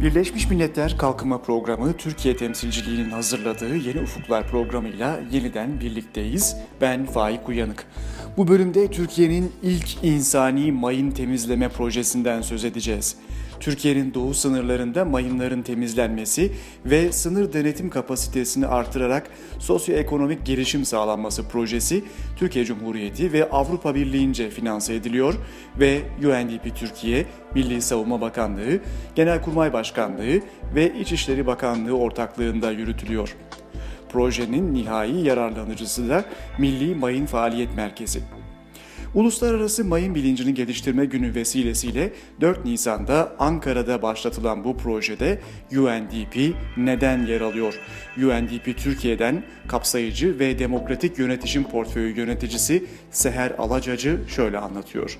Birleşmiş Milletler Kalkınma Programı Türkiye temsilciliğinin hazırladığı Yeni Ufuklar programıyla yeniden birlikteyiz. Ben Faik Uyanık. Bu bölümde Türkiye'nin ilk insani mayın temizleme projesinden söz edeceğiz. Türkiye'nin doğu sınırlarında mayınların temizlenmesi ve sınır denetim kapasitesini artırarak sosyoekonomik gelişim sağlanması projesi Türkiye Cumhuriyeti ve Avrupa Birliği'nce finanse ediliyor ve UNDP Türkiye, Milli Savunma Bakanlığı, Genelkurmay Başkanlığı ve İçişleri Bakanlığı ortaklığında yürütülüyor. Projenin nihai yararlanıcısı da Milli Mayın Faaliyet Merkezi. Uluslararası Mayın Bilincini Geliştirme Günü vesilesiyle 4 Nisan'da Ankara'da başlatılan bu projede UNDP neden yer alıyor? UNDP Türkiye'den kapsayıcı ve demokratik yönetişim portföyü yöneticisi Seher Alacacı şöyle anlatıyor.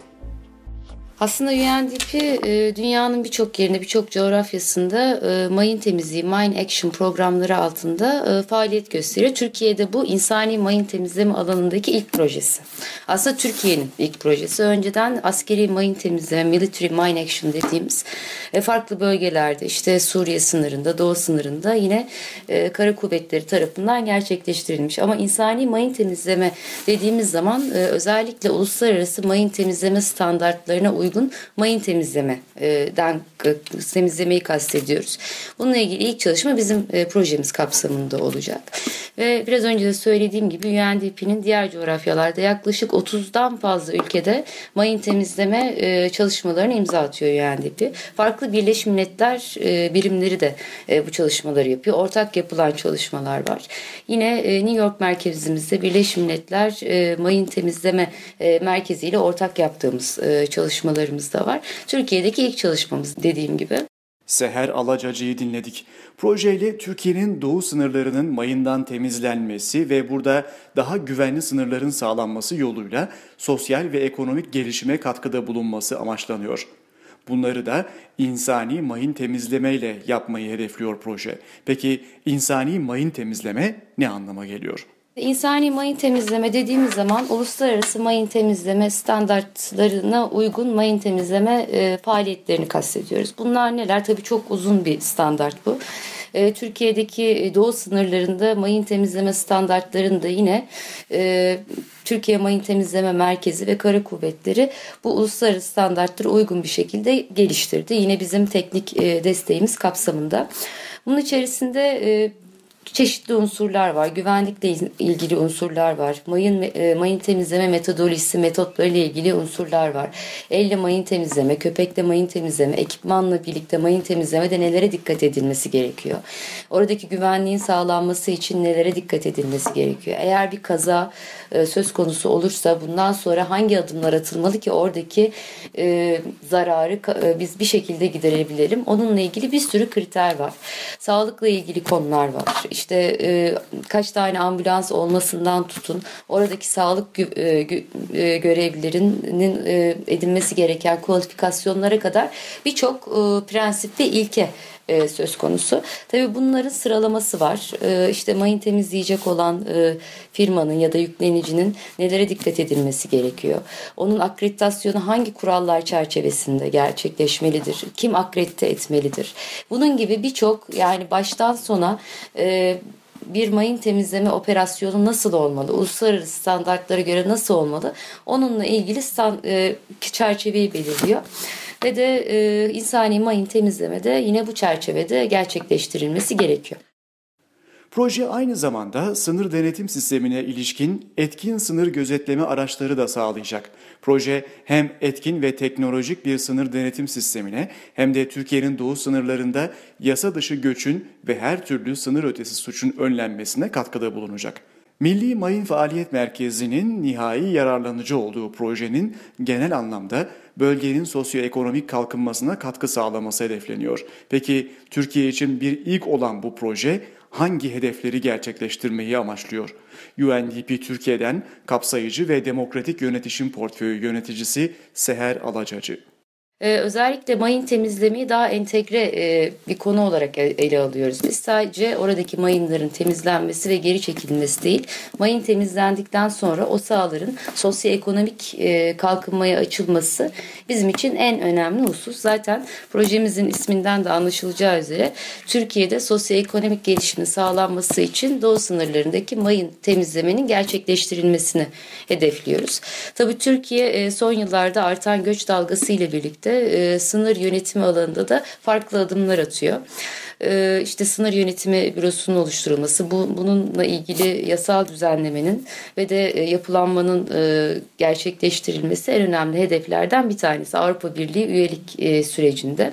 Aslında UNDP e, dünyanın birçok yerinde, birçok coğrafyasında e, mayın temizliği, mine action programları altında e, faaliyet gösteriyor. Türkiye'de bu insani mayın temizleme alanındaki ilk projesi. Aslında Türkiye'nin ilk projesi. Önceden askeri mayın temizleme, military mine action dediğimiz farklı bölgelerde işte Suriye sınırında, Doğu sınırında yine kara kuvvetleri tarafından gerçekleştirilmiş. Ama insani mayın temizleme dediğimiz zaman özellikle uluslararası mayın temizleme standartlarına uygun uygun mayın temizlemeden e, temizlemeyi kastediyoruz. Bununla ilgili ilk çalışma bizim e, projemiz kapsamında olacak. Ve biraz önce de söylediğim gibi UNDP'nin diğer coğrafyalarda yaklaşık 30'dan fazla ülkede mayın temizleme e, çalışmalarını imza atıyor UNDP. Farklı Birleşmiş Milletler birimleri de bu çalışmaları yapıyor. Ortak yapılan çalışmalar var. Yine New York merkezimizde Birleşmiş Milletler mayın temizleme merkezi ile ortak yaptığımız çalışmaları çalışmalarımız da var. Türkiye'deki ilk çalışmamız dediğim gibi. Seher Alacacı'yı dinledik. Projeyle Türkiye'nin doğu sınırlarının mayından temizlenmesi ve burada daha güvenli sınırların sağlanması yoluyla sosyal ve ekonomik gelişime katkıda bulunması amaçlanıyor. Bunları da insani mayın temizlemeyle yapmayı hedefliyor proje. Peki insani mayın temizleme ne anlama geliyor? İnsani mayın temizleme dediğimiz zaman uluslararası mayın temizleme standartlarına uygun mayın temizleme e, faaliyetlerini kastediyoruz. Bunlar neler? Tabii çok uzun bir standart bu. E, Türkiye'deki e, doğu sınırlarında mayın temizleme standartlarında yine e, Türkiye Mayın Temizleme Merkezi ve Kara Kuvvetleri bu uluslararası standartlara uygun bir şekilde geliştirdi. Yine bizim teknik e, desteğimiz kapsamında. Bunun içerisinde e, çeşitli unsurlar var. Güvenlikle ilgili unsurlar var. Mayın e, mayın temizleme metodolojisi, metotlarıyla ilgili unsurlar var. Elle mayın temizleme, köpekle mayın temizleme, ekipmanla birlikte mayın temizlemede nelere dikkat edilmesi gerekiyor? Oradaki güvenliğin sağlanması için nelere dikkat edilmesi gerekiyor? Eğer bir kaza e, söz konusu olursa bundan sonra hangi adımlar atılmalı ki oradaki e, zararı biz bir şekilde giderebilelim? Onunla ilgili bir sürü kriter var. Sağlıkla ilgili konular var işte e, kaç tane ambulans olmasından tutun oradaki sağlık gö e, gö e, görevlilerinin e, edinmesi gereken kualifikasyonlara kadar birçok e, prensip ve ilke e, söz konusu. Tabii bunların sıralaması var. E, işte mayın temizleyecek olan e, firmanın ya da yüklenicinin nelere dikkat edilmesi gerekiyor. Onun akreditasyonu hangi kurallar çerçevesinde gerçekleşmelidir? Kim akredite etmelidir? Bunun gibi birçok yani baştan sona e, bir mayın temizleme operasyonu nasıl olmalı? Uluslararası standartlara göre nasıl olmalı? Onunla ilgili stand, e, çerçeveyi belirliyor ve de e, insani mayın temizlemede yine bu çerçevede gerçekleştirilmesi gerekiyor. Proje aynı zamanda sınır denetim sistemine ilişkin etkin sınır gözetleme araçları da sağlayacak. Proje hem etkin ve teknolojik bir sınır denetim sistemine hem de Türkiye'nin doğu sınırlarında yasa dışı göçün ve her türlü sınır ötesi suçun önlenmesine katkıda bulunacak. Milli Mayın Faaliyet Merkezi'nin nihai yararlanıcı olduğu projenin genel anlamda bölgenin sosyoekonomik kalkınmasına katkı sağlaması hedefleniyor. Peki Türkiye için bir ilk olan bu proje hangi hedefleri gerçekleştirmeyi amaçlıyor? UNDP Türkiye'den kapsayıcı ve demokratik yönetişim portföyü yöneticisi Seher Alacacı. Ee, özellikle mayın temizlemeyi daha entegre e, bir konu olarak ele alıyoruz. Biz sadece oradaki mayınların temizlenmesi ve geri çekilmesi değil, mayın temizlendikten sonra o sahaların sosyoekonomik e, kalkınmaya açılması bizim için en önemli husus. Zaten projemizin isminden de anlaşılacağı üzere Türkiye'de sosyoekonomik gelişimin sağlanması için doğu sınırlarındaki mayın temizlemenin gerçekleştirilmesini hedefliyoruz. Tabii Türkiye e, son yıllarda artan göç dalgası ile birlikte e, sınır yönetimi alanında da farklı adımlar atıyor. E, işte sınır yönetimi bürosunun oluşturulması, bu, bununla ilgili yasal düzenlemenin ve de e, yapılanmanın e, gerçekleştirilmesi en önemli hedeflerden bir tanesi Avrupa Birliği üyelik e, sürecinde.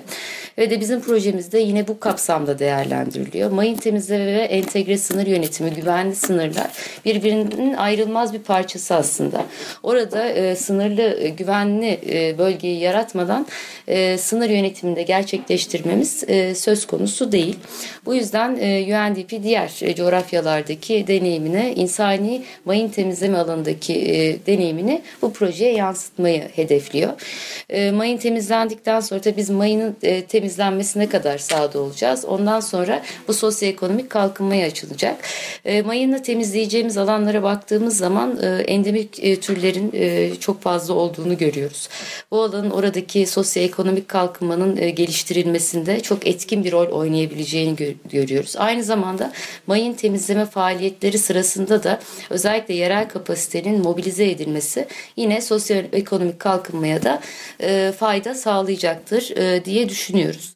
Ve de bizim projemizde yine bu kapsamda değerlendiriliyor. Mayın temizleme ve entegre sınır yönetimi, güvenli sınırlar birbirinin ayrılmaz bir parçası aslında. Orada e, sınırlı, e, güvenli e, bölgeyi yaratmadan e, sınır yönetiminde gerçekleştirmemiz e, söz konusu değil. Bu yüzden e, UNDP diğer e, coğrafyalardaki deneyimine, insani mayın temizleme alanındaki e, deneyimini bu projeye yansıtmayı hedefliyor. E, mayın temizlendikten sonra tabii biz mayının e, temizlenmesine kadar sahada olacağız. Ondan sonra bu sosyoekonomik kalkınmaya açılacak. E, mayını temizleyeceğimiz alanlara baktığımız zaman e, endemik e, türlerin e, çok fazla olduğunu görüyoruz. Bu alanın oradaki sosyoekonomik kalkınmanın e, geliştirilmesinde çok etkin bir rol oynayabileceğini gö- görüyoruz. Aynı zamanda mayın temizleme faaliyetleri sırasında da özellikle yerel kapasitenin mobilize edilmesi yine sosyoekonomik kalkınmaya da e, fayda sağlayacaktır e, diye düşünüyoruz.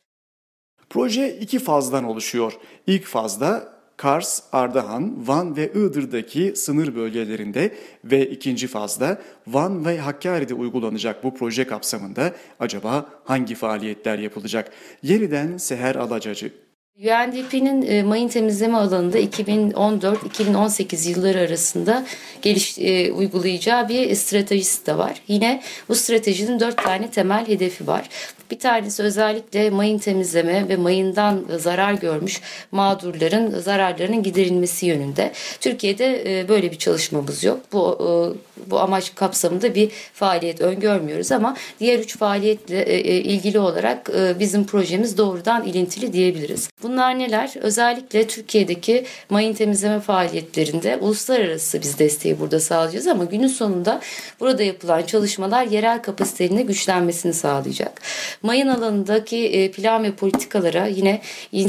Proje iki fazdan oluşuyor. İlk fazda Kars, Ardahan, Van ve Iğdır'daki sınır bölgelerinde ve ikinci fazda Van ve Hakkari'de uygulanacak bu proje kapsamında acaba hangi faaliyetler yapılacak? Yeniden Seher Alacacı UNDP'nin e, mayın temizleme alanında 2014-2018 yılları arasında geliş, e, uygulayacağı bir stratejisi de var. Yine bu stratejinin dört tane temel hedefi var. Bir tanesi özellikle mayın temizleme ve mayından zarar görmüş mağdurların zararlarının giderilmesi yönünde. Türkiye'de e, böyle bir çalışmamız yok. Bu e, bu amaç kapsamında bir faaliyet öngörmüyoruz ama diğer üç faaliyetle e, ilgili olarak bizim projemiz doğrudan ilintili diyebiliriz. Bunlar neler? Özellikle Türkiye'deki mayın temizleme faaliyetlerinde uluslararası biz desteği burada sağlayacağız ama günün sonunda burada yapılan çalışmalar yerel kapasitenin güçlenmesini sağlayacak. Mayın alanındaki e, plan ve politikalara yine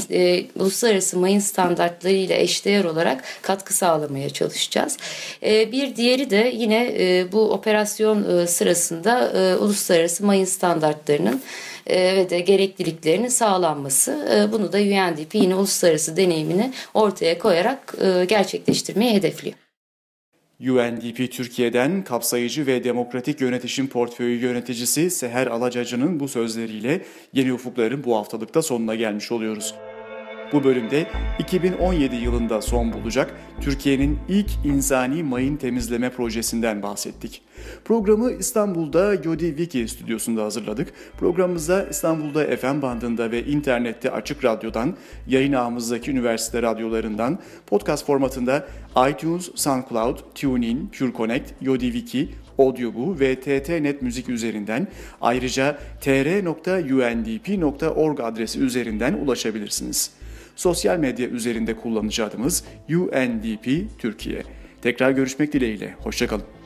e, uluslararası mayın standartları ile eşdeğer olarak katkı sağlamaya çalışacağız. E, bir diğeri de yine bu operasyon sırasında uluslararası mayın standartlarının ve de gerekliliklerinin sağlanması. Bunu da UNDP yine uluslararası deneyimini ortaya koyarak gerçekleştirmeyi hedefliyor. UNDP Türkiye'den kapsayıcı ve demokratik yönetişim portföyü yöneticisi Seher Alacacı'nın bu sözleriyle Yeni Ufukların bu haftalıkta sonuna gelmiş oluyoruz. Bu bölümde 2017 yılında son bulacak Türkiye'nin ilk insani mayın temizleme projesinden bahsettik. Programı İstanbul'da Yodi Wiki stüdyosunda hazırladık. Programımıza İstanbul'da FM bandında ve internette Açık Radyo'dan, yayın ağımızdaki üniversite radyolarından, podcast formatında iTunes, SoundCloud, TuneIn, PureConnect, Yodi Wiki, Audioboo ve TTNet Müzik üzerinden ayrıca tr.undp.org adresi üzerinden ulaşabilirsiniz sosyal medya üzerinde kullanıcı adımız UNDP Türkiye. Tekrar görüşmek dileğiyle, hoşçakalın.